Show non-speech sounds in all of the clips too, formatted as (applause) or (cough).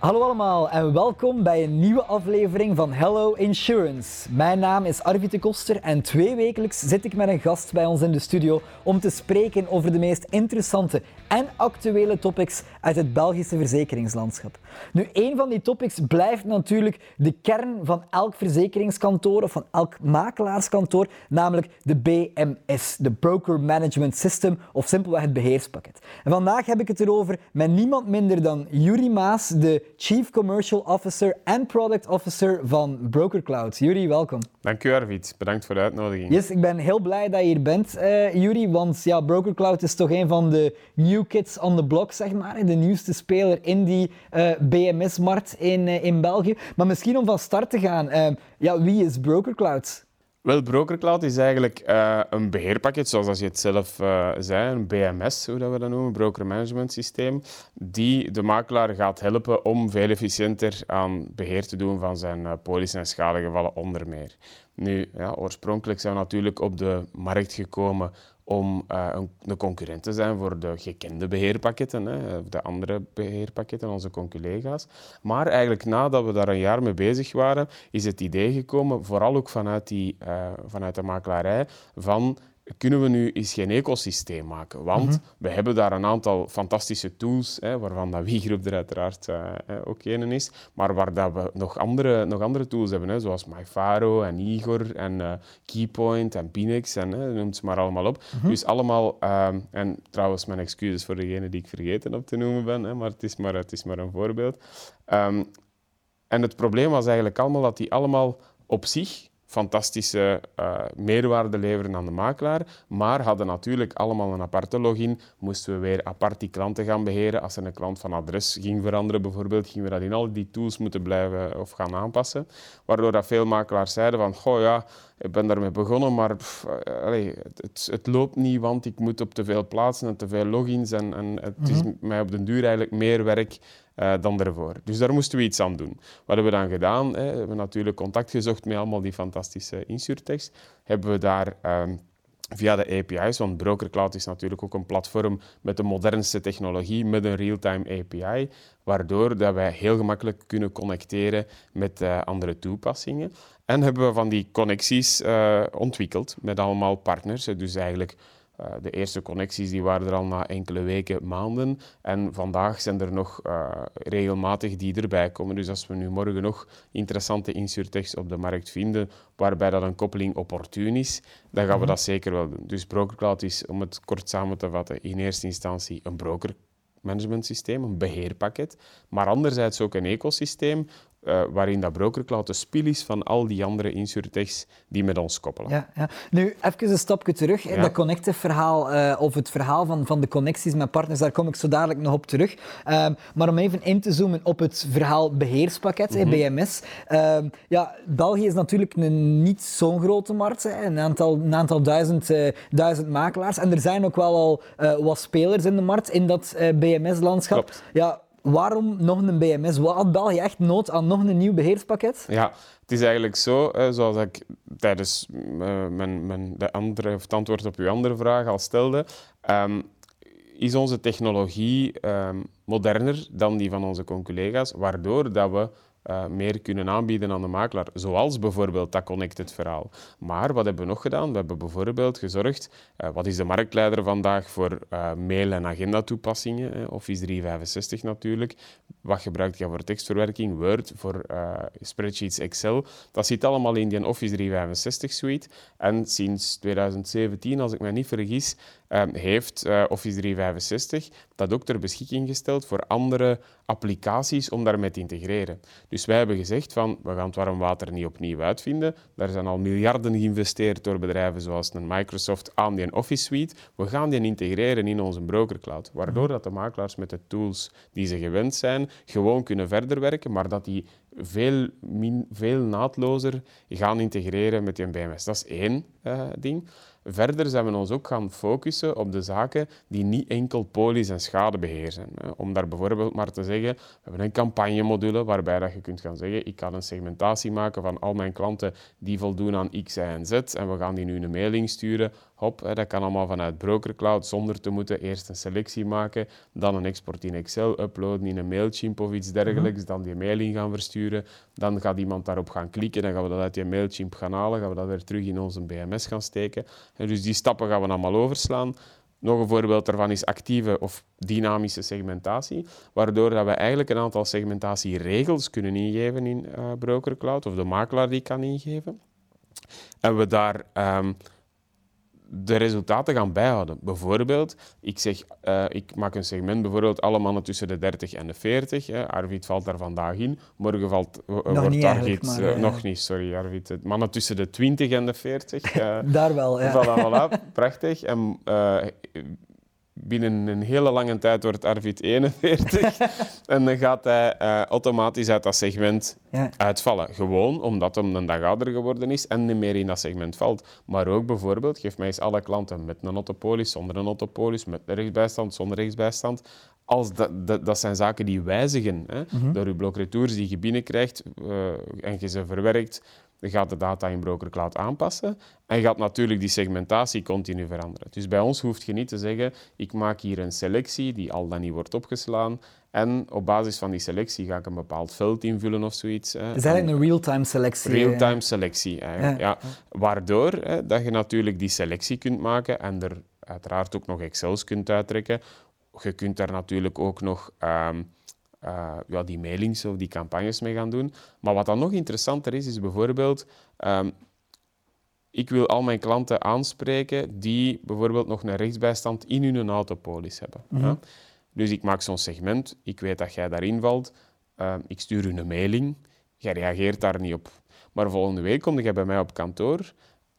Hallo allemaal en welkom bij een nieuwe aflevering van Hello Insurance. Mijn naam is Arvid de Koster en twee wekelijks zit ik met een gast bij ons in de studio om te spreken over de meest interessante en actuele topics uit het Belgische verzekeringslandschap. Nu, een van die topics blijft natuurlijk de kern van elk verzekeringskantoor of van elk makelaarskantoor, namelijk de BMS, de Broker Management System of simpelweg het beheerspakket. En vandaag heb ik het erover met niemand minder dan Yuri Maas, de Chief Commercial Officer en Product Officer van BrokerCloud. Yuri, welkom. Dank u, Arvid. Bedankt voor de uitnodiging. Yes, ik ben heel blij dat je hier bent, uh, Yuri, want ja, BrokerCloud is toch een van de new kids on the block, zeg maar. De nieuwste speler in die uh, eh, BMS-markt in, uh, in België. Maar misschien om van start te gaan, ja, wie is BrokerCloud? Wel, BrokerCloud is eigenlijk uh, een beheerpakket, zoals als je het zelf uh, zei, een BMS, hoe dat we dat noemen, Broker Management Systeem, die de makelaar gaat helpen om veel efficiënter aan beheer te doen van zijn uh, polissen en schadegevallen onder meer. Nu, ja, oorspronkelijk zijn we natuurlijk op de markt gekomen om uh, een, concurrent te zijn voor de gekende beheerpakketten, hè, de andere beheerpakketten, onze collega's. Maar eigenlijk nadat we daar een jaar mee bezig waren, is het idee gekomen, vooral ook vanuit, die, uh, vanuit de makelaarij, van kunnen we nu eens geen ecosysteem maken? Want mhm. we hebben daar een aantal fantastische tools, hè, waarvan dat Wiegroep er uiteraard uh, ook een is, maar waar dat we nog andere, nog andere tools hebben, hè, zoals MyFaro en Igor en uh, Keypoint en Pinex en hè, noem ze maar allemaal op. Mhm. Dus allemaal, uh, en trouwens mijn excuses voor degene die ik vergeten op te noemen ben, hè, maar, het is maar het is maar een voorbeeld. Um, en het probleem was eigenlijk allemaal dat die allemaal op zich fantastische uh, meerwaarde leveren aan de makelaar, maar hadden natuurlijk allemaal een aparte login. Moesten we weer apart die klanten gaan beheren. Als er een klant van adres ging veranderen bijvoorbeeld, gingen we dat in al die tools moeten blijven of gaan aanpassen. Waardoor dat veel makelaars zeiden van, goh ja, ik ben daarmee begonnen, maar pff, allez, het, het, loopt niet, want ik moet op te veel plaatsen en te veel logins en, en het is mhm. mij op den duur eigenlijk meer werk uh, dan daarvoor. Dus daar moesten we iets aan doen. Wat hebben we dan gedaan? Hè? We hebben natuurlijk contact gezocht met allemaal die fantastische insurtechs. Hebben we daar... Um, via de API's, want BrokerCloud is natuurlijk ook een platform met de modernste technologie, met een real-time API, waardoor dat wij heel gemakkelijk kunnen connecteren met uh, andere toepassingen. En hebben we van die connecties uh, ontwikkeld met allemaal partners, dus eigenlijk uh, de eerste connecties die waren er al na enkele weken, maanden. En vandaag zijn er nog uh, regelmatig die erbij komen. Dus als we nu morgen nog interessante insurtechs op de markt vinden, waarbij dat een koppeling opportun is, dan gaan we mhm. dat zeker wel doen. Dus BrokerCloud is, om het kort samen te vatten, in eerste instantie een broker management systeem, een beheerpakket, maar anderzijds ook een ecosysteem uh, waarin dat BrokerCloud de spil is van al die andere insurtechs die met ons koppelen. Ja, ja. Nu, even een stapje terug. Ja. Dat connecten-verhaal, uh, of het verhaal van, van de connecties met partners, daar kom ik zo dadelijk nog op terug. Uh, maar om even in te zoomen op het verhaal beheerspakket, mm BMS. Ehm, ja, België is natuurlijk een, niet zo'n grote markt, hè. Een, aantal, een aantal duizend, eh, duizend makelaars. En er zijn ook wel al wat spelers in de markt, in dat BMS-landschap. Ja, waarom nog een BMS? Wat had België echt nood aan nog een nieuw beheerspakket? Ja, het is eigenlijk zo, zoals ik tijdens uh, mijn, mijn, de andere, het antwoord op uw andere vraag al stelde, um, is onze technologie um, moderner dan die van onze collega's, waardoor dat we uh, meer kunnen aanbieden aan de makelaar. Zoals bijvoorbeeld dat connected verhaal. Maar wat hebben we nog gedaan? We hebben bijvoorbeeld gezorgd, uh, wat is de marktleider vandaag voor uh, mail- en agenda-toepassingen? Office 365 natuurlijk. Wat gebruikt je voor tekstverwerking? Word, voor spreadsheets, Excel. Dat zit allemaal in die Office 365 suite. En sinds 2017, als ik me niet vergis, heeft Office 365 dat ook ter beschikking gesteld voor andere applicaties om daarmee te integreren. Dus wij hebben gezegd van, we gaan het warm water niet opnieuw uitvinden. Daar zijn al miljarden geïnvesteerd door bedrijven zoals Microsoft aan die Office Suite. We gaan die integreren in onze brokercloud, waardoor dat de makelaars met de tools die ze gewend zijn, gewoon kunnen verder werken, maar dat die veel, veel naadlozer gaan integreren met die BMS. Dat is één uh, ding. Verder zijn we ons ook gaan focussen op de zaken die niet enkel polies en schade beheersen. Om daar bijvoorbeeld maar te zeggen, we hebben een campagnemodule waarbij dat je kunt gaan zeggen, ik kan een segmentatie maken van al mijn klanten die voldoen aan X, Y en Z en we gaan die nu een mailing sturen hop, dat kan allemaal vanuit BrokerCloud zonder te moeten eerst een selectie maken, dan een export in Excel uploaden in een Mailchimp of iets dergelijks, dan die mailing gaan versturen, dan gaat iemand daarop gaan klikken, dan gaan we dat uit die Mailchimp gaan halen, gaan we dat weer terug in onze BMS gaan steken. En dus die stappen gaan we allemaal overslaan. Nog een voorbeeld daarvan is actieve of dynamische segmentatie, waardoor dat we eigenlijk een aantal segmentatieregels kunnen ingeven in uh, BrokerCloud, of de makelaar die kan ingeven. En we daar um, de resultaten gaan bijhouden. Bijvoorbeeld, ik, zeg, uh, ik maak een segment, bijvoorbeeld alle mannen tussen de 30 en de 40. Hè. Arvid valt daar vandaag in. Morgen valt, uh, nog wordt Arvid... Maar, uh, nog niet, sorry Arvid. Mannen tussen de 20 en de 40. (laughs) daar wel, ja. (laughs) Voilà, voilà, prachtig. En binnen een hele lange tijd wordt Arvid 41 (laughs) en dan gaat hij uh, automatisch uit dat segment ja. uitvallen. Gewoon omdat hij een dag ouder geworden is en niet meer in dat segment valt. Maar ook bijvoorbeeld, geef mij eens alle klanten met een autopolis, zonder een autopolis, met een rechtsbijstand, zonder rechtsbijstand. Als dat, dat, dat zijn zaken die wijzigen. Hè? Mm -hmm. Door je blokratours die je binnenkrijgt uh, en je ze verwerkt, gaat de data in Broker Cloud aanpassen en gaat natuurlijk die segmentatie continu veranderen. Dus bij ons hoef je niet te zeggen, ik maak hier een selectie die al dan niet wordt opgeslaan en op basis van die selectie ga ik een bepaald veld invullen of zoiets. Is eigenlijk een real-time selectie. Real-time selectie, eigenlijk, ja. ja. Waardoor hè, dat je natuurlijk die selectie kunt maken en er uiteraard ook nog Excels kunt uittrekken. Je kunt daar natuurlijk ook nog... Um, uh, ja, die mailings of die campagnes mee gaan doen. Maar wat dan nog interessanter is, is bijvoorbeeld... Um, ik wil al mijn klanten aanspreken die bijvoorbeeld nog een rechtsbijstand in hun autopolis hebben. Mm -hmm. ja? Dus ik maak zo'n segment, ik weet dat jij daarin valt, uh, ik stuur u een mailing, jij reageert daar niet op. Maar volgende week kom je bij mij op kantoor,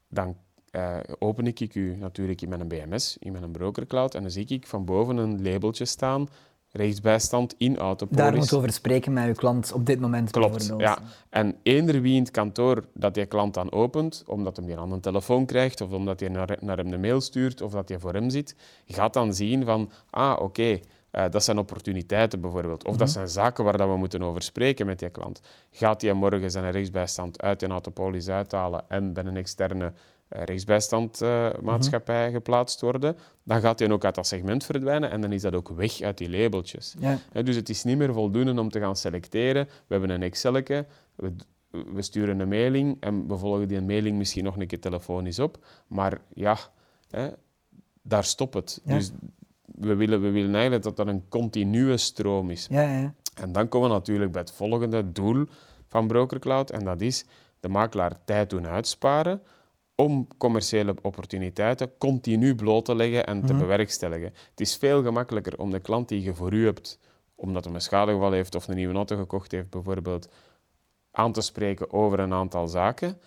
dan uh, open ik u natuurlijk in mijn BMS, in mijn brokercloud, en dan zie ik van boven een labeltje staan rechtsbijstand in autopolis. Daar moet over spreken met uw klant op dit moment Klopt, ja. En eender wie in het kantoor dat die klant dan opent, omdat hij aan een telefoon krijgt, of omdat hij naar, naar hem een mail stuurt, of dat hij voor hem zit, gaat dan zien van, ah, oké, okay, uh, dat zijn opportuniteiten bijvoorbeeld. Of mm -hmm. dat zijn zaken waar dat we moeten over spreken met die klant. Gaat hij morgen zijn rechtsbijstand uit een autopolis uithalen en bij een externe rechtsbijstandmaatschappij uh, mm -hmm. geplaatst worden, dan gaat hij ook uit dat segment verdwijnen en dan is dat ook weg uit die labeltjes. Ja. Ja, dus het is niet meer voldoende om te gaan selecteren. We hebben een Excelke, we, we, sturen een mailing en we volgen die mailing misschien nog een keer telefonisch op, maar ja, hè, daar stopt het. Ja. Dus we willen, we willen eigenlijk dat dat een continue stroom is. En dan komen we natuurlijk bij het volgende doel van BrokerCloud en dat is de makelaar tijd doen uitsparen om commerciële opportuniteiten continu bloot te leggen en te mm -hmm. bewerkstelligen. Het is veel gemakkelijker om de klant die je voor u hebt, omdat hij een schadegeval heeft of een nieuwe auto gekocht heeft bijvoorbeeld, aan te spreken over een aantal zaken,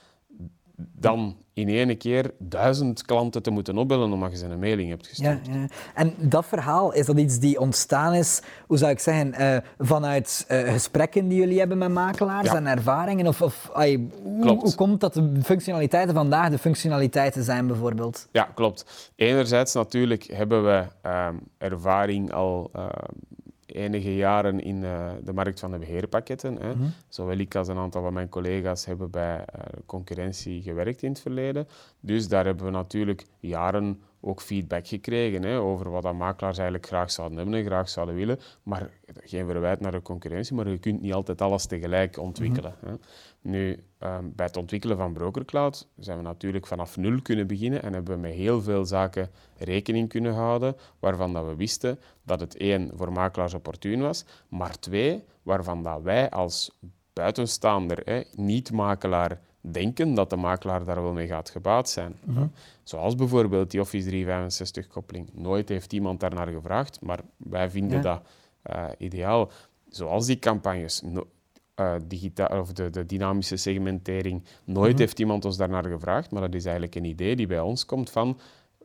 dan in één keer duizend klanten te moeten opbellen omdat je ze een mailing hebt gestuurd. Ja, ja. En dat verhaal, is dat iets die ontstaan is, hoe zou ik zeggen, uh, vanuit uh, gesprekken die jullie hebben met makelaars ja. en ervaringen? Of, of ay, hoe, hoe, komt dat de functionaliteiten vandaag de functionaliteiten zijn bijvoorbeeld? Ja, klopt. Enerzijds natuurlijk hebben we uh, ervaring al enige jaren in uh, de markt van de beheerpakketten. Hè. Mm -hmm. Zowel ik als een aantal van mijn collega's hebben bij uh, concurrentie gewerkt in het verleden. Dus daar hebben we natuurlijk jaren ook feedback gekregen hè, over wat dat makelaars eigenlijk graag zouden hebben en graag zouden willen. Maar geen verwijt naar de concurrentie, maar je kunt niet altijd alles tegelijk ontwikkelen. Mm -hmm. hè. Nu, um, bij het ontwikkelen van BrokerCloud zijn we natuurlijk vanaf nul kunnen beginnen en hebben we met heel veel zaken rekening kunnen houden, waarvan dat we wisten dat het één, voor makelaars opportun was, maar twee, waarvan dat wij als buitenstaander, niet-makelaar, denken dat de makelaar daar wel mee gaat gebaat zijn. -hmm. Zoals bijvoorbeeld die Office 365-koppeling. Nooit heeft iemand daarnaar gevraagd, maar wij vinden ja. dat uh, ideaal. Zoals die campagnes, no uh, digitaal, of de, de, dynamische segmentering. Nooit -hmm. heeft iemand ons daarnaar gevraagd, maar dat is eigenlijk een idee die bij ons komt van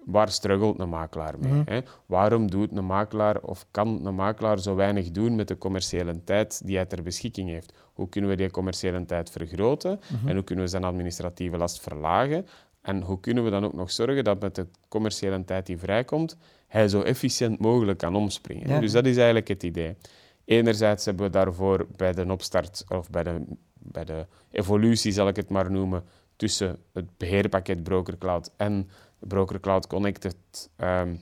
waar struggelt een makelaar mee? Mm -hmm. hè? Waarom doet een makelaar of kan een makelaar zo weinig doen met de commerciële tijd die hij ter beschikking heeft? Hoe kunnen we die commerciële tijd vergroten mm -hmm. en hoe kunnen we zijn administratieve last verlagen? En hoe kunnen we dan ook nog zorgen dat met de commerciële tijd die vrijkomt, hij zo efficiënt mogelijk kan omspringen? Ja. Dus dat is eigenlijk het idee. Enerzijds hebben we daarvoor bij de opstart, of bij de, bij de evolutie zal ik het maar noemen, tussen het beheerpakket BrokerCloud en Broker Cloud Connected, ehm,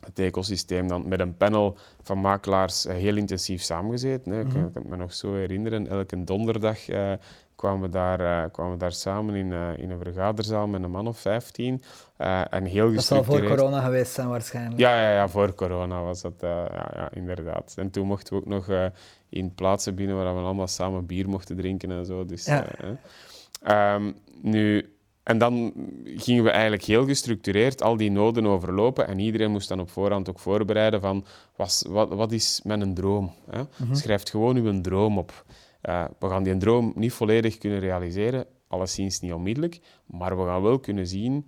het ecosysteem, dan met een panel van makelaars uh, heel intensief samengezeten. Hè. Ik, mhm. kan me nog zo herinneren, elke donderdag uh, kwamen, we daar, uh, kwamen we daar samen in, in een vergaderzaal met een man of 15. en heel dat zal voor corona geweest zijn waarschijnlijk. Ja, ja, ja voor corona was dat, ja, ja, inderdaad. En toen mochten we ook nog in plaatsen binnen waar we allemaal samen bier mochten drinken en zo. Dus, ja. Um, nu, en dan gingen we eigenlijk heel gestructureerd al die noden overlopen en iedereen moest dan op voorhand ook voorbereiden van was, wat, wat is mijn droom? Hè? Mhm. Schrijf gewoon uw droom op. Uh, we gaan die droom niet volledig kunnen realiseren, alleszins niet onmiddellijk, maar we gaan wel kunnen zien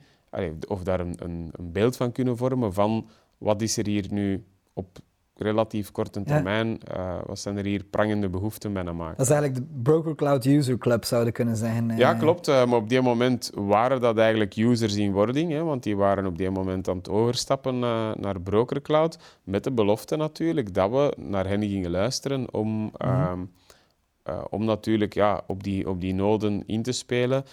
of daar een, een, een beeld van kunnen vormen van wat is er hier nu op relatief korte termijn, ja. uh, wat zijn er hier prangende behoeften bij een maken. Dat is eigenlijk de Broker Cloud User Club, zouden kunnen zijn. Ja, klopt. Uh, maar op die moment waren dat eigenlijk users in wording, hè, want die waren op die moment aan het overstappen naar Broker Cloud, met de belofte natuurlijk dat we naar hen gingen luisteren om... Mm -hmm. om natuurlijk ja, op, die, op die noden in te spelen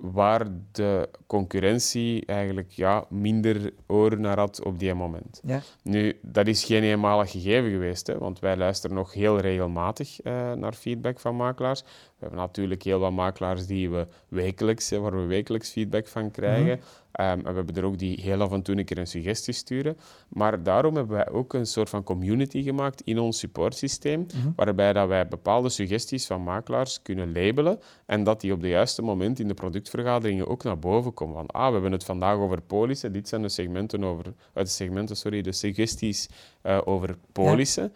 waar de concurrentie eigenlijk ja, minder oren naar had op die moment. Ja. Nu, dat is geen eenmalig gegeven geweest, hè, want wij luisteren nog heel regelmatig uh, naar feedback van makelaars. We hebben natuurlijk heel wat makelaars die we wekelijks, waar we wekelijks feedback van krijgen. Mhm. Ehm, en we hebben er ook die heel af en toe een keer een suggestie sturen. Maar daarom hebben wij ook een soort van community gemaakt in ons supportsysteem, mm waarbij dat wij bepaalde suggesties van makelaars kunnen labelen en dat die op de juiste moment in de productvergaderingen ook naar boven komen. Van, ah, we hebben het vandaag over polissen, dit zijn de segmenten, over, uh, de, segmenten sorry, de suggesties uh, over polissen.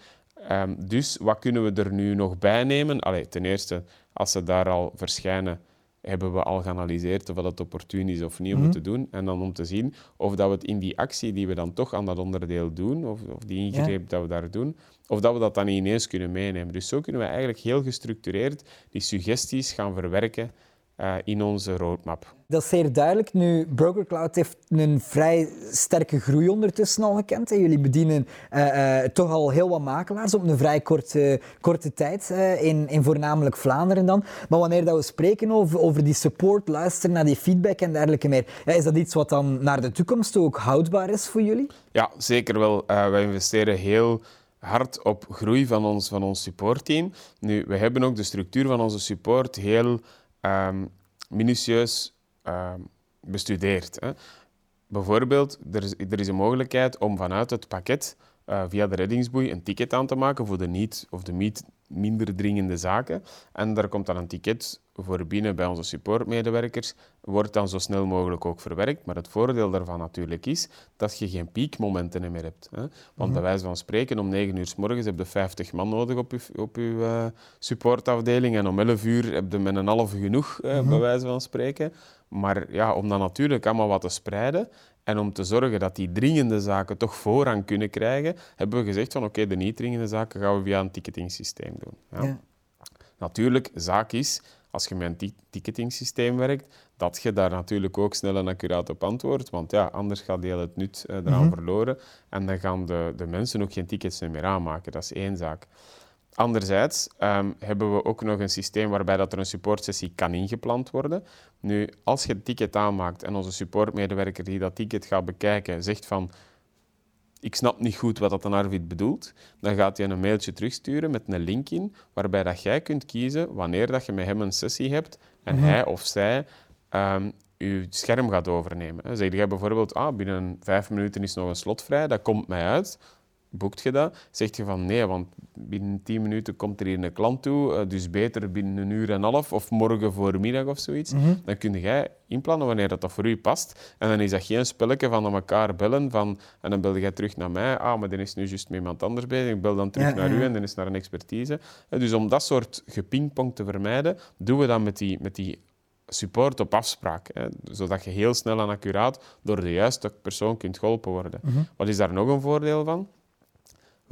Ehm, dus wat kunnen we er nu nog bij nemen? Allee, ten eerste, als ze daar al verschijnen, hebben we al geanalyseerd of dat opportun is of niet om het te mhm. doen. En dan om te zien of dat we het in die actie die we dan toch aan dat onderdeel doen, of, of die ingreep dat we daar doen, of dat we dat dan ineens kunnen meenemen. Dus zo kunnen we eigenlijk heel gestructureerd die suggesties gaan verwerken uh, in onze roadmap. Dat is zeer duidelijk. Nu, Broker Cloud heeft een vrij sterke groei ondertussen al gekend. Hè. Jullie bedienen uh, uh, toch al heel wat makelaars op een vrij korte, korte tijd, in, in voornamelijk Vlaanderen dan. Maar wanneer dat we spreken over, over die support, luisteren naar die feedback en dergelijke meer, is dat iets wat dan naar de toekomst ook houdbaar is voor jullie? Ja, zeker wel. wij investeren heel hard op groei van ons, van ons supportteam. Nu, we hebben ook de structuur van onze support heel um, minutieus um, bestudeerd. Hè. Bijvoorbeeld, er is, er is een mogelijkheid om vanuit het pakket uh, via de reddingsboei een ticket aan te maken voor de niet of de niet minder dringende zaken. En daar komt dan een ticket voor binnen bij onze supportmedewerkers, wordt dan zo snel mogelijk ook verwerkt. Maar het voordeel daarvan natuurlijk is dat je geen piekmomenten meer hebt. Hè? Want mm bij wijze van spreken, om 9 uur s morgens heb je 50 man nodig op je, op je uh, supportafdeling en om 11 uur heb je met een half genoeg, uh, bij wijze van spreken. Maar ja, om dan natuurlijk allemaal wat te spreiden en om te zorgen dat die dringende zaken toch voorrang kunnen krijgen, hebben we gezegd van oké, de niet dringende zaken gaan we via een ticketingsysteem doen. Ja. Ja. Natuurlijk, zaak is, als je met een ticketingsysteem werkt, dat je daar natuurlijk ook snel en accuraat op antwoordt. Want ja, anders gaat heel het nut uh, eraan mhm. verloren. En dan gaan de, de mensen ook geen tickets meer aanmaken. Dat is één zaak. Anderzijds um, hebben we ook nog een systeem waarbij dat er een supportsessie kan ingepland worden. Nu, als je het ticket aanmaakt en onze supportmedewerker die dat ticket gaat bekijken zegt van ik snap niet goed wat dat een Arvid bedoelt, dan gaat hij een mailtje terugsturen met een link in waarbij dat jij kunt kiezen wanneer dat je met hem een sessie hebt en mhm. hij of zij um, je scherm gaat overnemen. Zeg jij bijvoorbeeld, ah, binnen vijf minuten is nog een slot vrij, dat komt mij uit boekt je dat? Zeg je van nee, want binnen 10 minuten komt er hier een klant toe, eh, dus beter binnen een uur en een half of morgen voormiddag of zoiets. Mhm. Dan kun jij inplannen wanneer dat, dat voor u past. En dan is dat geen spelletje van aan elkaar bellen van, en dan bel jij terug naar mij. Ah, maar dan is nu juist met iemand anders bezig. Ik bel dan terug naar u en dan is naar een expertise. En dus om dat soort gepingpong te vermijden, doen we dat met die, met die support op afspraak, hè, zodat je heel snel en accuraat door de juiste persoon kunt geholpen worden. Mhm. Wat is daar nog een voordeel van?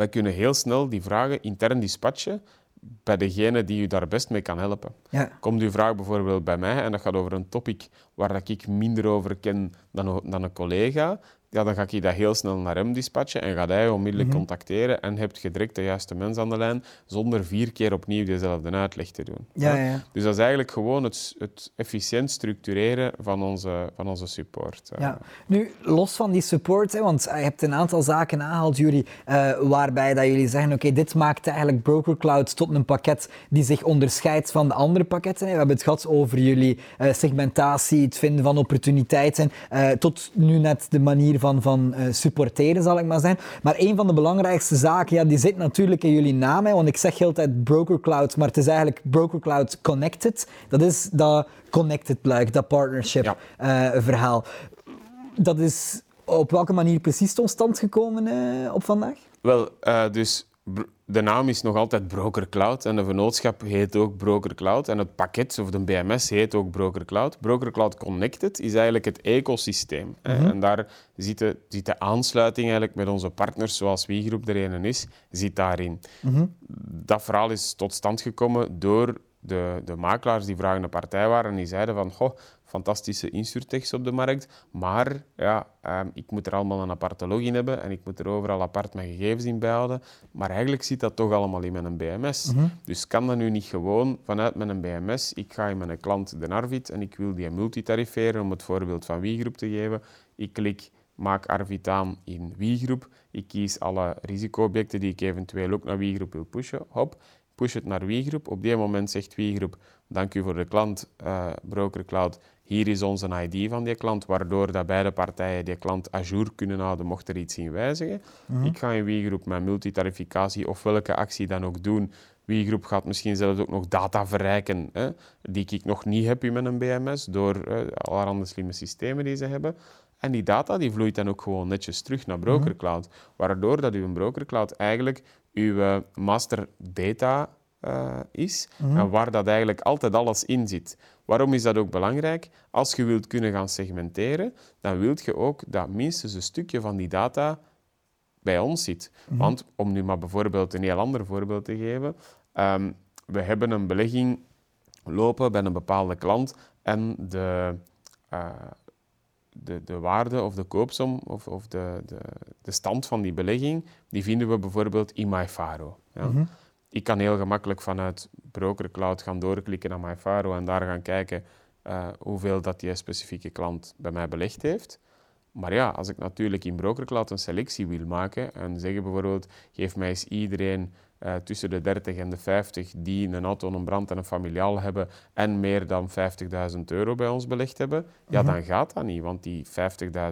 Wij kunnen heel snel die vragen intern dispatchen bij degene die u daar best mee kan helpen. Ja. Komt uw vraag bijvoorbeeld bij mij en dat gaat over een topic waar ik minder over ken dan, dan een collega, ja, dan ga ik dat heel snel naar hem dispatchen en gaat hij onmiddellijk Mhm. contacteren en hebt je direct de juiste mens aan de lijn zonder vier keer opnieuw dezelfde uitleg te doen. Ja, ja, ja. Dus dat is eigenlijk gewoon het, het efficiënt structureren van onze, van onze support. Ja. Nu, los van die support, hè, want je hebt een aantal zaken aangehaald, jullie, eh, waarbij dat jullie zeggen, oké, dit maakt eigenlijk Broker Cloud tot een pakket die zich onderscheidt van de andere pakketten. hè. We hebben het gehad over jullie eh, segmentatie, het vinden van opportuniteiten, eh, tot nu net de manier van, van eh, supporteren, zal ik maar zeggen. Maar een van de belangrijkste zaken, ja, die zit natuurlijk in jullie naam, hè, want ik zeg heel tijd Broker Cloud, maar het is eigenlijk Broker Cloud Connected. Dat is dat connected luik, dat partnership Ja. eh, verhaal. Dat is op welke manier precies tot stand gekomen eh, op vandaag? Wel, dus de naam is nog altijd Broker Cloud en de vennootschap heet ook Broker Cloud en het pakket of de BMS heet ook Broker Cloud. Broker Cloud Connected is eigenlijk het ecosysteem. hè. En daar zit de, zit de aansluiting eigenlijk met onze partners, zoals Wiegroep er een is, zit daarin. Dat verhaal is tot stand gekomen door de, de makelaars die vragende partij waren en die zeiden van goh, fantastische insurtechs op de markt, maar ja, ehm, ik moet er allemaal een aparte login hebben en ik moet er overal apart mijn gegevens in bijhouden. Maar eigenlijk zit dat toch allemaal in mijn BMS. Dus kan dat nu niet gewoon vanuit mijn BMS? Ik ga in mijn klant de Arvid en ik wil die multitariferen, om het voorbeeld van Wiegroep te geven. Ik klik maak Arvid aan in Wiegroep. Ik kies alle risicoobjecten die ik eventueel ook naar Wiegroep wil pushen. Hop, push het naar Wiegroep. Op die moment zegt Wiegroep, dank u voor de klant, eh, Broker Cloud. Hier is onze ID van die klant, waardoor dat beide partijen die klant à jour kunnen houden mocht er iets in wijzigen. Ik ga in Wiegroep mijn multitarificatie of welke actie dan ook doen. Wiegroep gaat misschien zelfs ook nog data verrijken hè, die ik nog niet heb in mijn BMS door eh, allerhande slimme systemen die ze hebben. En die data die vloeit dan ook gewoon netjes terug naar Broker Cloud, waardoor dat uw Broker Cloud eigenlijk uw eh, master data eh, is en waar dat eigenlijk altijd alles in zit. Waarom is dat ook belangrijk? Als je wilt kunnen gaan segmenteren, dan wilt je ook dat minstens een stukje van die data bij ons zit. Want om nu maar bijvoorbeeld een heel ander voorbeeld te geven, ehm, we hebben een belegging lopen bij een bepaalde klant en de, eh, de, de waarde of de koopsom of, of de, de, de stand van die belegging, die vinden we bijvoorbeeld in MyFaro. Ja. Ik kan heel gemakkelijk vanuit Broker Cloud gaan doorklikken naar MyFaro en daar gaan kijken eh, hoeveel dat die specifieke klant bij mij belegd heeft. Maar ja, als ik natuurlijk in Broker Cloud een selectie wil maken en zeggen bijvoorbeeld, geef mij eens iedereen eh, tussen de 30 en de 50 die een auto, een brand en een familiaal hebben en meer dan 50.000 euro bij ons belegd hebben, ja, dan gaat dat niet. Want die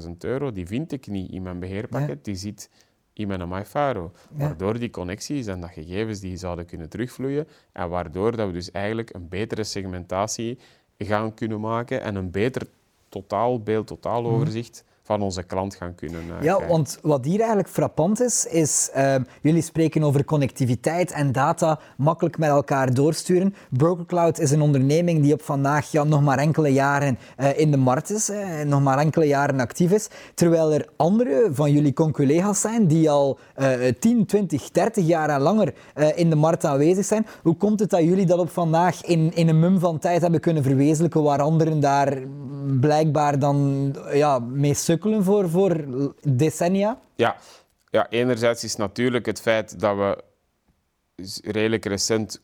50.000 euro, die vind ik niet in mijn beheerpakket, die zit in mijn MyFaro. Waardoor die connecties en dat gegevens die zouden kunnen terugvloeien en waardoor dat we dus eigenlijk een betere segmentatie gaan kunnen maken en een beter totaalbeeld, totaaloverzicht van onze klant gaan kunnen eh, Ja, krijgen. want wat hier eigenlijk frappant is, is uh, jullie spreken over connectiviteit en data makkelijk met elkaar doorsturen. Broker Cloud is een onderneming die op vandaag ja, nog maar enkele jaren uh, in de markt is, uh, nog maar enkele jaren actief is, terwijl er andere van jullie conculega's zijn die al 10, 20, 30 jaar en langer eh, in de markt aanwezig zijn. Hoe komt het dat jullie dat op vandaag in, in een mum van tijd hebben kunnen verwezenlijken, waar anderen daar blijkbaar dan ja, mee voor, voor decennia? Ja. ja, enerzijds is natuurlijk het feit dat we redelijk recent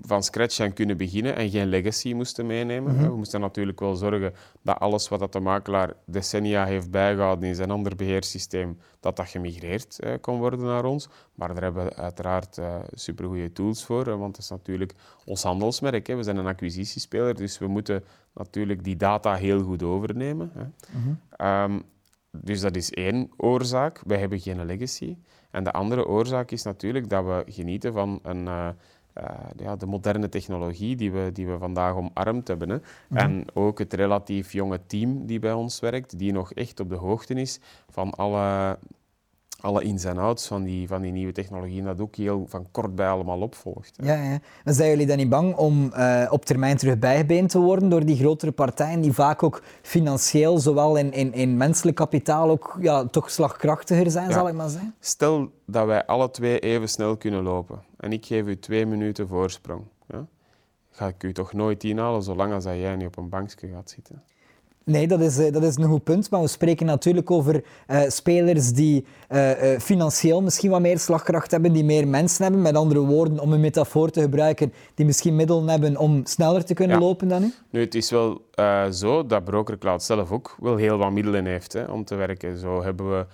van scratch zijn kunnen beginnen en geen legacy moesten meenemen. Mm -hmm. We moesten natuurlijk wel zorgen dat alles wat dat de makelaar decennia heeft bijgehouden in zijn ander beheersysteem, dat dat gemigreerd uh, kon worden naar ons. Maar daar hebben we uiteraard uh, supergoeie tools voor, uh, want het is natuurlijk ons handelsmerk. Hè. We zijn een acquisitiespeler, dus we moeten natuurlijk die data heel goed overnemen. Hè. Mm -hmm. um, dus dat is één oorzaak. Wij hebben geen legacy. En de andere oorzaak is natuurlijk dat we genieten van een... Uh, ja, de moderne technologie die we, die we vandaag omarmd hebben. Hè. Mm -hmm. En ook het relatief jonge team die bij ons werkt, die nog echt op de hoogte is van alle, alle ins en outs van die, van die nieuwe technologie. Dat ook heel van kort bij allemaal opvolgt. Hè. Ja, ja. Maar zijn jullie dan niet bang om uh, op termijn terug bijgebeend te worden door die grotere partijen die vaak ook financieel, zowel in, in, in menselijk kapitaal, ook ja, toch slagkrachtiger zijn, ja. zal ik maar zeggen? Stel dat wij alle twee even snel kunnen lopen en ik geef u twee minuten voorsprong. Ja? Ga ik u toch nooit inhalen zolang als dat jij niet op een bankje gaat zitten? Nee, dat is, dat is een goed punt. Maar we spreken natuurlijk over spelers die financieel misschien wat meer slagkracht hebben, die meer mensen hebben. Met andere woorden, om een metafoor te gebruiken, die misschien middelen hebben om sneller te kunnen lopen dan u? Nu, het is wel zo dat BrokerCloud zelf ook wel heel wat middelen heeft hè, om te werken. Zo hebben we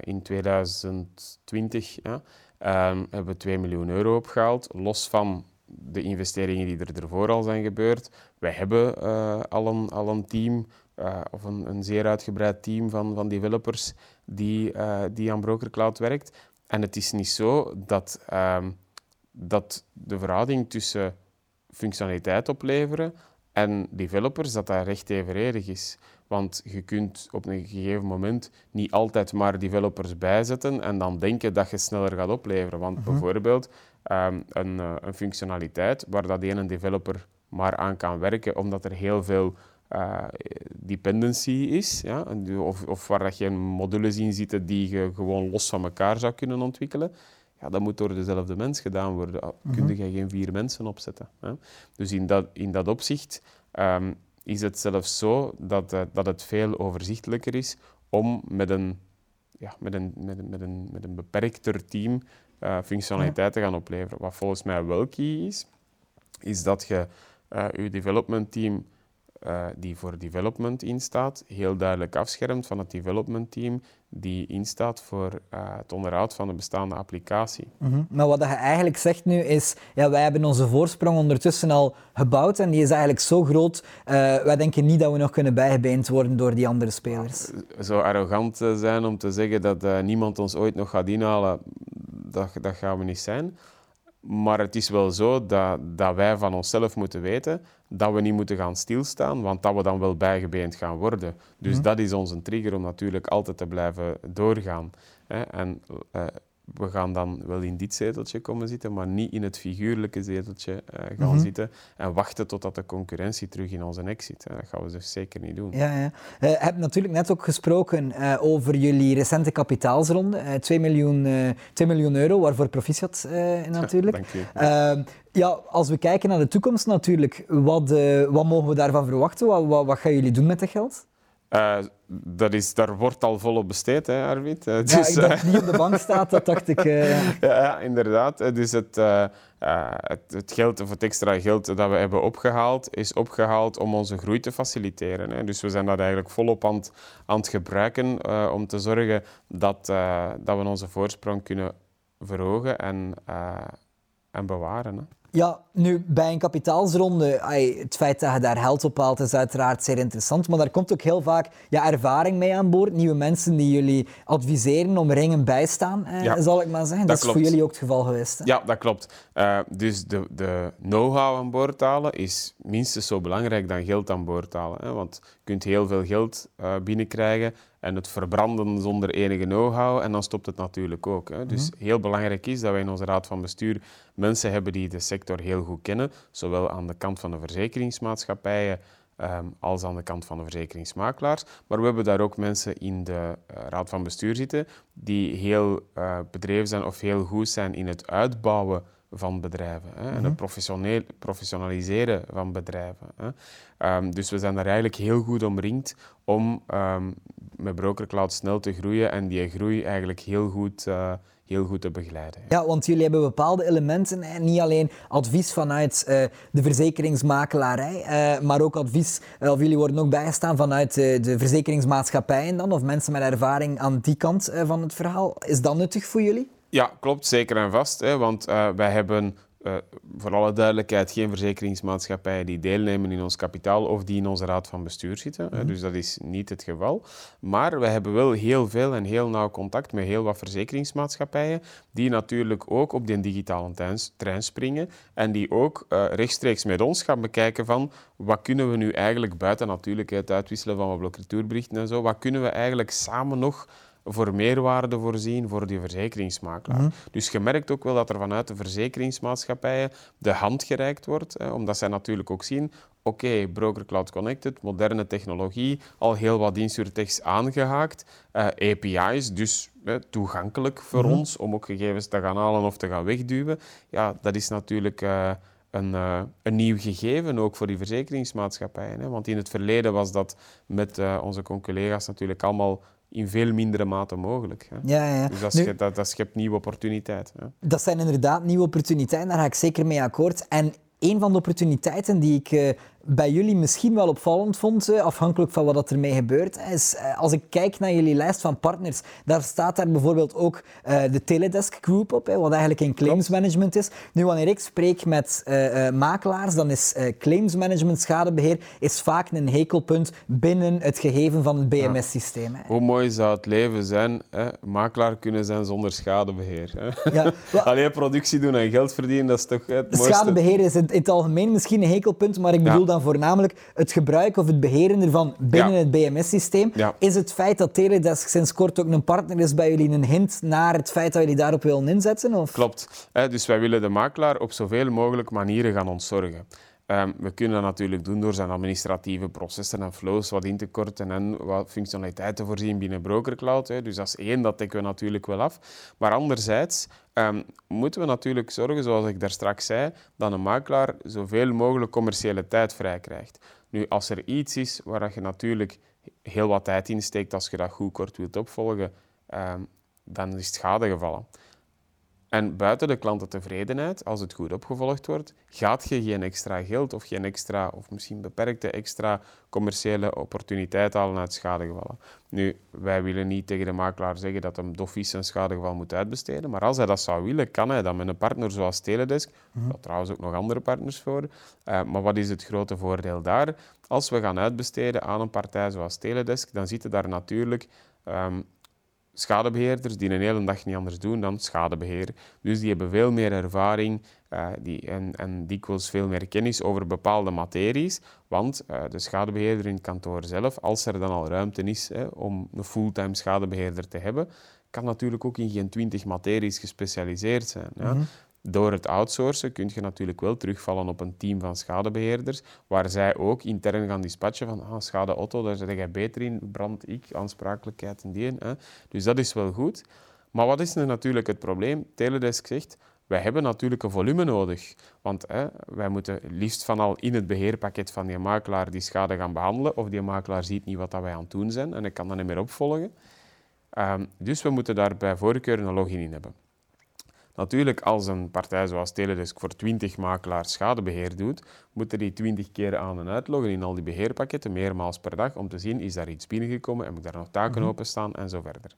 in 2020 ja, um, hebben we 2 miljoen euro opgehaald, los van de investeringen die er ervoor al zijn gebeurd. Wij hebben uh, al, een, al een team, uh, of een, een, zeer uitgebreid team van, van developers die, uh, die aan BrokerCloud werkt. En het is niet zo dat, um, dat de verhouding tussen functionaliteit opleveren en developers, dat dat recht evenredig is. Want je kunt op een gegeven moment niet altijd maar developers bijzetten en dan denken dat je sneller gaat opleveren. Want mhm. bijvoorbeeld um, een, uh, een, functionaliteit waar dat ene developer maar aan kan werken, omdat er heel veel uh, dependency is, ja, of, of waar dat je modules in zitten die je gewoon los van elkaar zou kunnen ontwikkelen, ja, dat moet door dezelfde mens gedaan worden. Mm Kun je geen vier mensen opzetten. Hè? Dus in dat, in dat opzicht um, is het zelfs zo dat, uh, dat het veel overzichtelijker is om met een, ja, met een, met een, met een, met een beperkter team uh, functionaliteit te gaan opleveren. Wat volgens mij wel key is, is dat je uh, je development team uh, die voor development instaat, heel duidelijk afschermt van het development team die instaat voor uh, het onderhoud van de bestaande applicatie. Mm -hmm. Maar wat je eigenlijk zegt nu is, ja, wij hebben onze voorsprong ondertussen al gebouwd en die is eigenlijk zo groot, uh, wij denken niet dat we nog kunnen bijgebeend worden door die andere spelers. Zo arrogant zijn om te zeggen dat niemand ons ooit nog gaat inhalen, dat, dat gaan we niet zijn. Maar het is wel zo dat, dat wij van onszelf moeten weten dat we niet moeten gaan stilstaan, want dat we dan wel bijgebeend gaan worden. Dus mhm. dat is onze trigger om natuurlijk altijd te blijven doorgaan. En uh, we gaan dan wel in dit zeteltje komen zitten, maar niet in het figuurlijke zeteltje uh, gaan mhm. zitten en wachten totdat de concurrentie terug in onze nek zit. Dat gaan we dus zeker niet doen. Ja, ja. Uh, je hebt natuurlijk net ook gesproken uh, over jullie recente kapitaalsronde, 2 miljoen, 2 miljoen euro, waarvoor proficiat (laughs) natuurlijk. Dank je. Ehm, ja, als we kijken naar de toekomst natuurlijk, wat, wat mogen we daarvan verwachten? Wat, wat, wat gaan jullie doen met dat geld? Uh, dat is, daar wordt al volop besteed, hè, Arvid. Uh, dus, ja, ik dat het niet op de bank staat, dat dacht ik. (laughs) Ja, ja, inderdaad. Dus het, het, het, geld, of het extra geld dat we hebben opgehaald, is opgehaald om onze groei te faciliteren. Hè. Dus we zijn dat eigenlijk volop aan het, aan het gebruiken om te zorgen dat, dat we onze voorsprong kunnen verhogen en, en bewaren. Hè. Ja, nu bij een kapitaalsronde, het feit dat je daar geld op haalt is uiteraard zeer interessant, maar daar komt ook heel vaak ja, ervaring mee aan boord. Nieuwe mensen die jullie adviseren, om ringen bijstaan, eh, zal ik maar zeggen. Dat, dat is voor jullie ook het geval geweest. Hè? Ja, dat klopt. Uh, dus de, de know-how aan boord halen is minstens zo belangrijk dan geld aan boord halen. Hè? Want je kunt heel veel geld uh, binnenkrijgen en het verbranden zonder enige know-how en dan stopt het natuurlijk ook. Hè. Dus mhm. heel belangrijk is dat wij in onze raad van bestuur mensen hebben die de sector heel goed kennen, zowel aan de kant van de verzekeringsmaatschappijen um, als aan de kant van de verzekeringsmakelaars. Maar we hebben daar ook mensen in de uh, raad van bestuur zitten die heel uh, bedreven zijn of heel goed zijn in het uitbouwen van bedrijven hè, en het mhm. professionaliseren van bedrijven. Hè. Um, dus we zijn daar eigenlijk heel goed omringd om um, met BrokerCloud snel te groeien en die groei eigenlijk heel goed, uh, heel goed te begeleiden. Ja, want jullie hebben bepaalde elementen, hè? niet alleen advies vanuit uh, de verzekeringsmakelarij, uh, maar ook advies, of jullie worden ook bijgestaan vanuit de verzekeringsmaatschappijen dan, of mensen met ervaring aan die kant van het verhaal. Is dat nuttig voor jullie? Ja, klopt, zeker en vast. Hè, want uh, wij hebben uh, voor alle duidelijkheid geen verzekeringsmaatschappijen die deelnemen in ons kapitaal of die in onze raad van bestuur zitten. Mm Dus dat is niet het geval. Maar wij hebben wel heel veel en heel nauw contact met heel wat verzekeringsmaatschappijen die natuurlijk ook op die digitale trein springen en die ook uh, rechtstreeks met ons gaan bekijken van wat kunnen we nu eigenlijk buiten natuurlijk het uitwisselen van wat blokkatuurberichten en zo, wat kunnen we eigenlijk samen nog voor meerwaarde voorzien voor die verzekeringsmakelaar. Mhm. Dus je merkt ook wel dat er vanuit de verzekeringsmaatschappijen de hand gereikt wordt, hè, omdat zij natuurlijk ook zien oké, okay, Broker Cloud Connected, moderne technologie, al heel wat insurtechs aangehaakt, uh, eh, API's, dus toegankelijk voor mhm. ons om ook gegevens te gaan halen of te gaan wegduwen. Ja, dat is natuurlijk uh, een, uh, een nieuw gegeven ook voor die verzekeringsmaatschappijen. Hè? Want in het verleden was dat met uh, onze collega's natuurlijk allemaal in veel mindere mate mogelijk. Hè? Ja, ja. Dus dat, nu, schept, dat, dat schept nieuwe opportuniteiten. Dat zijn inderdaad nieuwe opportuniteiten, daar ga ik zeker mee akkoord. En een van de opportuniteiten die ik uh, bij jullie misschien wel opvallend vond, eh, afhankelijk van wat ermee gebeurt, is eh, als ik kijk naar jullie lijst van partners, daar staat daar bijvoorbeeld ook de Teledesk Group op, wat eigenlijk een claims management is. Nu, wanneer ik spreek met makelaars, dan is claims management schadebeheer is vaak een hekelpunt binnen het gegeven van het BMS-systeem. Hoe mooi zou het leven zijn, hè? makelaar kunnen zijn zonder schadebeheer. Hè? Ja, (laughs) Alleen productie doen en geld verdienen, dat is toch het mooiste. Schadebeheer is in het algemeen misschien een hekelpunt, maar ik bedoel dan voornamelijk het gebruik of het beheren ervan binnen het BMS-systeem. Is het feit dat Teledesk sinds kort ook een partner is bij jullie een hint naar het feit dat jullie daarop willen inzetten? Of? Klopt. Dus wij willen de makelaar op zoveel mogelijk manieren gaan ontzorgen. Um, we kunnen dat natuurlijk doen door zijn administratieve processen en flows wat in te korten en wat functionaliteiten voorzien binnen BrokerCloud. Hè. Dus dat is één, dat dekken we natuurlijk wel af. Maar anderzijds um, moeten we natuurlijk zorgen, zoals ik daar straks zei, dat een makelaar zoveel mogelijk commerciële tijd vrij krijgt. Nu, als er iets is waar je natuurlijk heel wat tijd in steekt als je dat goed kort wilt opvolgen, um, dan is het schade gevallen. En buiten de klantentevredenheid, als het goed opgevolgd wordt, gaat je geen extra geld of geen extra, of misschien beperkte extra commerciële opportuniteit halen uit schadegevallen. Nu, wij willen niet tegen de makelaar zeggen dat hem dofies een schadegeval moet uitbesteden, maar als hij dat zou willen, kan hij dat met een partner zoals Teledesk, mm -hmm. trouwens ook nog andere partners voor, uh, maar wat is het grote voordeel daar? Als we gaan uitbesteden aan een partij zoals Teledesk, dan zitten daar natuurlijk um, schadebeheerders die een hele dag niet anders doen dan schadebeheer. Dus die hebben veel meer ervaring uh, die, en, en dikwijls veel meer kennis over bepaalde materies. Want uh, de schadebeheerder in het kantoor zelf, als er dan al ruimte is hè, om een fulltime schadebeheerder te hebben, kan natuurlijk ook in geen twintig materies gespecialiseerd zijn. Ja. -hmm. Door het outsourcen kun je natuurlijk wel terugvallen op een team van schadebeheerders, waar zij ook intern gaan dispatchen van ah, schade auto, daar zit jij beter in, brand ik, aansprakelijkheid en die. Hè. Dus dat is wel goed. Maar wat is nu natuurlijk het probleem? Teledesk zegt, wij hebben natuurlijk een volume nodig. Want hè, wij moeten liefst van al in het beheerpakket van die makelaar die schade gaan behandelen, of die makelaar ziet niet wat dat wij aan het doen zijn en ik kan dat niet meer opvolgen. Um, dus we moeten daar bij voorkeur een login in hebben. Natuurlijk, als een partij zoals Teledesk voor 20 makelaars schadebeheer doet, moeten die 20 keer aan en uitloggen in al die beheerpakketten, meermaals per dag, om te zien, is daar iets binnengekomen en moet daar nog taken mm openstaan en zo verder.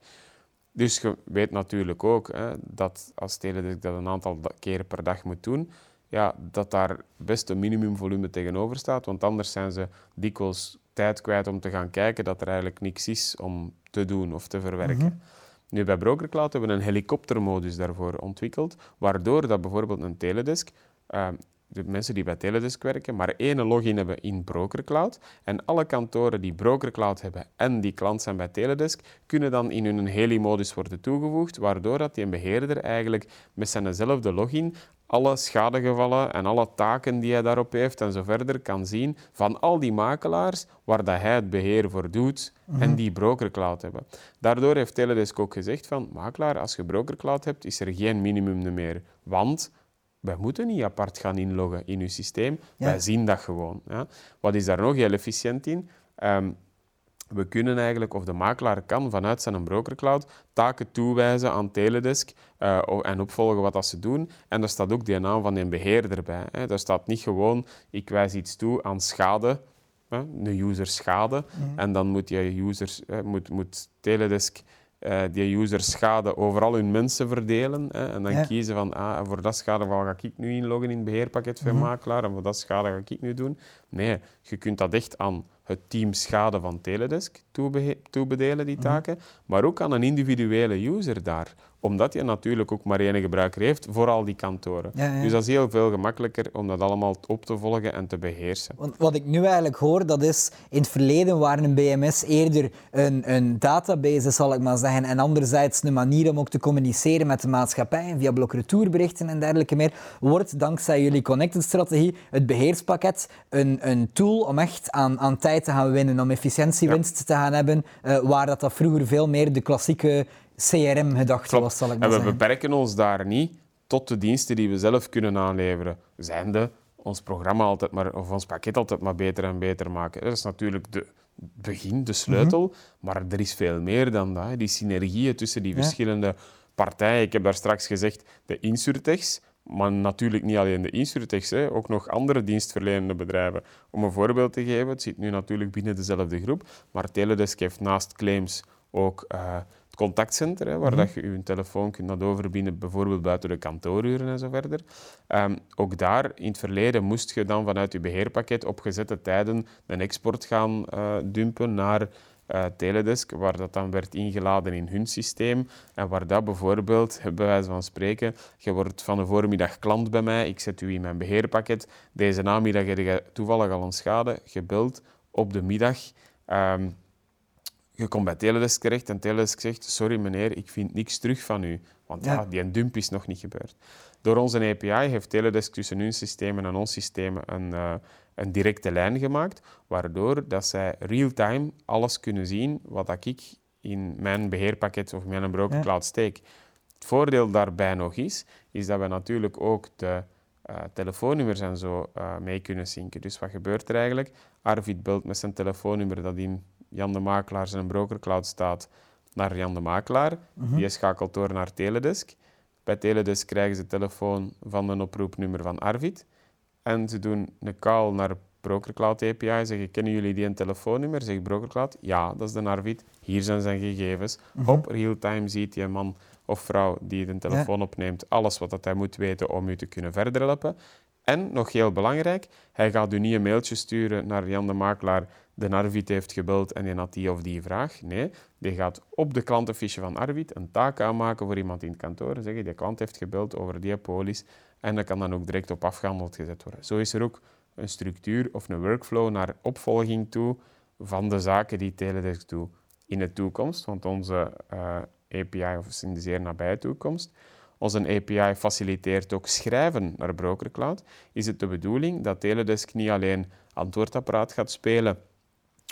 Dus je weet natuurlijk ook hè, dat als Teledesk dat een aantal keren per dag moet doen, ja, dat daar best een minimumvolume tegenover staat, want anders zijn ze dikwijls tijd kwijt om te gaan kijken dat er eigenlijk niks is om te doen of te verwerken. Mm -hmm. Nu, bij BrokerCloud hebben we een helikoptermodus daarvoor ontwikkeld, waardoor dat bijvoorbeeld een Teledesk, uh, de mensen die bij Teledesk werken, maar één login hebben in BrokerCloud. En alle kantoren die BrokerCloud hebben en die klant zijn bij Teledesk, kunnen dan in hun heli-modus worden toegevoegd, waardoor dat die beheerder eigenlijk met zijnzelfde login alle schadegevallen en alle taken die hij daarop heeft en zo verder kan zien van al die makelaars waar dat hij het beheer voor doet en mhm. die brokercloud hebben. Daardoor heeft Teledesk ook gezegd van makelaar, als je brokercloud hebt, is er geen minimum meer. Want wij moeten niet apart gaan inloggen in uw systeem. Wij zien dat gewoon. Ja. Wat is daar nog heel efficiënt in? Um, we kunnen eigenlijk, of de makelaar kan vanuit zijn brokercloud taken toewijzen aan Teledesk uh, en opvolgen wat dat ze doen. En daar staat ook de naam van een beheerder bij. Hè. Daar staat niet gewoon, ik wijs iets toe aan schade, hè, de user schade, mm. en dan moet, je users, moet, moet Teledesk uh, die users schade overal hun mensen verdelen. Hè, en dan ja. kiezen van, ah, voor dat schadeval ga ik nu inloggen in het beheerpakket van mm -hmm. makelaar en voor dat schade ga ik nu doen. Nee, je kunt dat echt aan het team schade van Teledesk toebedelen, die mhm. taken, mm -hmm. maar ook aan een individuele user daar omdat je natuurlijk ook maar één gebruiker heeft voor al die kantoren. Ja, ja. Dus dat is heel veel gemakkelijker om dat allemaal op te volgen en te beheersen. Want wat ik nu eigenlijk hoor, dat is in het verleden waren een BMS eerder een, een database, zal ik maar zeggen, en anderzijds een manier om ook te communiceren met de maatschappij via blokretourberichten en dergelijke meer, wordt dankzij jullie Connected-strategie het beheerspakket een, een tool om echt aan, aan tijd te gaan winnen, om efficiëntiewinst ja. te gaan hebben, uh, waar dat, dat vroeger veel meer de klassieke CRM-gedachte was, zal ik maar En zeggen. we beperken ons daar niet tot de diensten die we zelf kunnen aanleveren. Zijnde ons programma altijd maar, of ons pakket altijd maar beter en beter maken. Dat is natuurlijk de begin, de sleutel, mhm. maar er is veel meer dan dat. Die synergieën tussen die verschillende partijen. Ik heb daar straks gezegd, de insurtechs, maar natuurlijk niet alleen de insurtechs, hè, ook nog andere dienstverlenende bedrijven. Om een voorbeeld te geven, het zit nu natuurlijk binnen dezelfde groep, maar Teledesk heeft naast claims ook uh, het contactcenter, hè, waar mhm. dat je je telefoon kunt overbinden, bijvoorbeeld buiten de kantooruren en zo verder. Um, ook daar, in het verleden, moest je dan vanuit je beheerpakket op gezette tijden een export gaan uh, dumpen naar uh, Teledesk, waar dat dan werd ingeladen in hun systeem. En waar dat bijvoorbeeld, (laughs) bij wijze van spreken, je wordt van de voormiddag klant bij mij, ik zet u in mijn beheerpakket. Deze namiddag heb je toevallig al een schade gebeld op de middag. Um, je komt bij Teledesk terecht en Teledesk zegt, sorry meneer, ik vind niks terug van u. Want ja, die dump is nog niet gebeurd. Door onze API heeft Teledesk tussen hun systemen en ons systemen een, uh, een directe lijn gemaakt, waardoor dat zij real-time alles kunnen zien wat ik in mijn beheerpakket of mijn broker cloud steek. Het voordeel daarbij nog is, is dat we natuurlijk ook de uh, telefoonnummers en zo uh, mee kunnen synken. Dus wat gebeurt er eigenlijk? Arvid belt met zijn telefoonnummer dat in Jan de Makelaar zijn brokercloud staat naar Jan de Makelaar. Mm Die schakelt door naar Teledesk. Bij Teledesk krijgen ze telefoon van een oproepnummer van Arvid. En ze doen een call naar Brokercloud API. Zeggen, kennen jullie die een telefoonnummer? Zegt Brokercloud, ja, dat is de Arvid. Hier zijn zijn gegevens. Mm Op real-time ziet die man of vrouw die de telefoon opneemt alles wat dat hij moet weten om u te kunnen verder helpen. En, nog heel belangrijk, hij gaat u niet een mailtje sturen naar Jan de Makelaar, de Arvid heeft gebeld en je had die of die vraag. Nee, die gaat op de klantenfiche van Arvid een taak aanmaken voor iemand in het kantoor en zeggen, die klant heeft gebeld over die polis en dat kan dan ook direct op afgehandeld gezet worden. Zo is er ook een structuur of een workflow naar opvolging toe van de zaken die Teledesk doet in de toekomst, want onze uh, eh, API, of in de zeer nabije toekomst, onze API faciliteert ook schrijven naar BrokerCloud, is het de bedoeling dat Teledesk niet alleen antwoordapparaat gaat spelen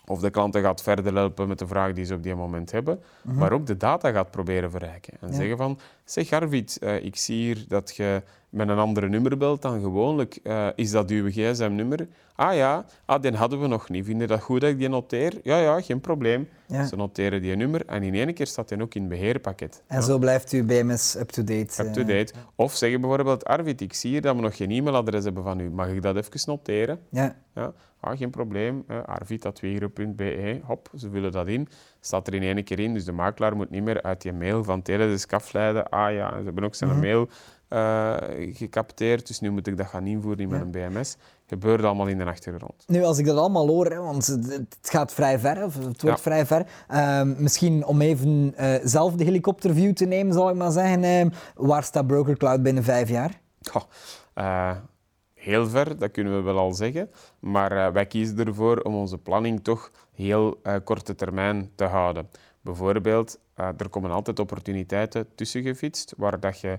of de klanten gaat verder helpen met de vraag die ze op die moment hebben, mhm. maar ook de data gaat proberen verrijken. En zeggen van, zeg Arvid, uh, ik zie hier dat je met een andere nummer belt dan gewoonlijk. Uh, is dat uw gsm-nummer? Ah ja, ah, die hadden we nog niet. Vind je dat goed dat ik die noteer? Ja, ja, geen probleem. Ze noteren die nummer en in één keer staat die ook in het beheerpakket. En zo blijft uw BMS up-to-date. Up-to-date. Eh. Of zeggen bijvoorbeeld, Arvid, ik zie hier dat we nog geen e-mailadres hebben van u. Mag ik dat even noteren? Ja. ja. Ah, geen probleem. Uh. Hop, ze vullen dat in. Staat er in één keer in. Dus de makelaar moet niet meer uit die mail van Teledesk afleiden. Ah ja, ze hebben ook zijn mhm. mail uh, gecapteerd, dus nu moet ik dat gaan invoeren in mijn BMS. Gebeurt allemaal in de achtergrond. Nu, als ik dat allemaal hoor, hè, want het gaat vrij ver, of het wordt vrij ver. Uh, misschien om even uh, zelf de helikopterview te nemen, zal ik maar zeggen. Ehm, waar staat Broker Cloud binnen vijf jaar? Oh, heel ver, dat kunnen we wel al zeggen. Maar wij kiezen ervoor om onze planning toch heel korte termijn te houden. Bijvoorbeeld, er komen altijd opportuniteiten tussen gefietst, waar dat je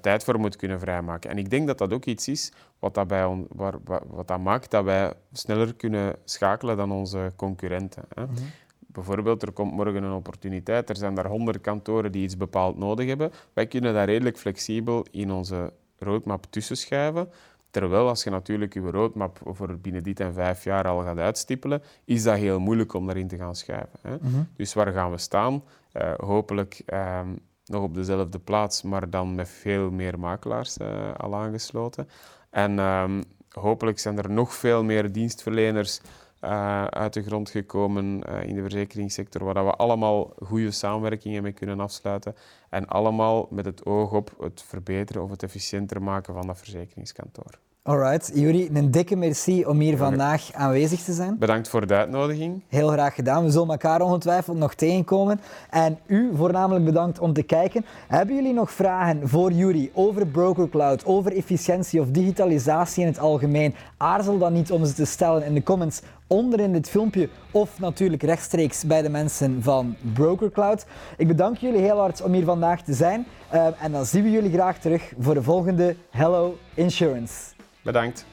tijd voor moet kunnen vrijmaken. En ik denk dat dat ook iets is wat dat, bij waar, wat dat maakt dat wij sneller kunnen schakelen dan onze concurrenten. Hè. Mhm. Bijvoorbeeld, er komt morgen een opportuniteit, er zijn daar honderd kantoren die iets bepaald nodig hebben. Wij kunnen daar redelijk flexibel in onze roadmap tussen schuiven. Terwijl als je natuurlijk je roadmap voor binnen dit en vijf jaar al gaat uitstippelen, is dat heel moeilijk om daarin te gaan schuiven. Hè. Mhm. Dus waar gaan we staan? Uh, hopelijk ehm, nog op dezelfde plaats, maar dan met veel meer makelaars uh, al aangesloten. En um, hopelijk zijn er nog veel meer dienstverleners uh, uit de grond gekomen in de verzekeringssector, waar we allemaal goede samenwerkingen mee kunnen afsluiten. En allemaal met het oog op het verbeteren of het efficiënter maken van dat verzekeringskantoor. Alright, Juri, een dikke merci om hier vandaag aanwezig te zijn. Bedankt voor de uitnodiging. Heel graag gedaan. We zullen elkaar ongetwijfeld nog tegenkomen. En u voornamelijk bedankt om te kijken. Hebben jullie nog vragen voor Juri over Broker Cloud, over efficiëntie of digitalisatie in het algemeen? Aarzel dan niet om ze te stellen in de comments onder in dit filmpje of natuurlijk rechtstreeks bij de mensen van Broker Cloud. Ik bedank jullie heel hard om hier vandaag te zijn. Uh, en dan zien we jullie graag terug voor de volgende Hello Insurance. Bedankt.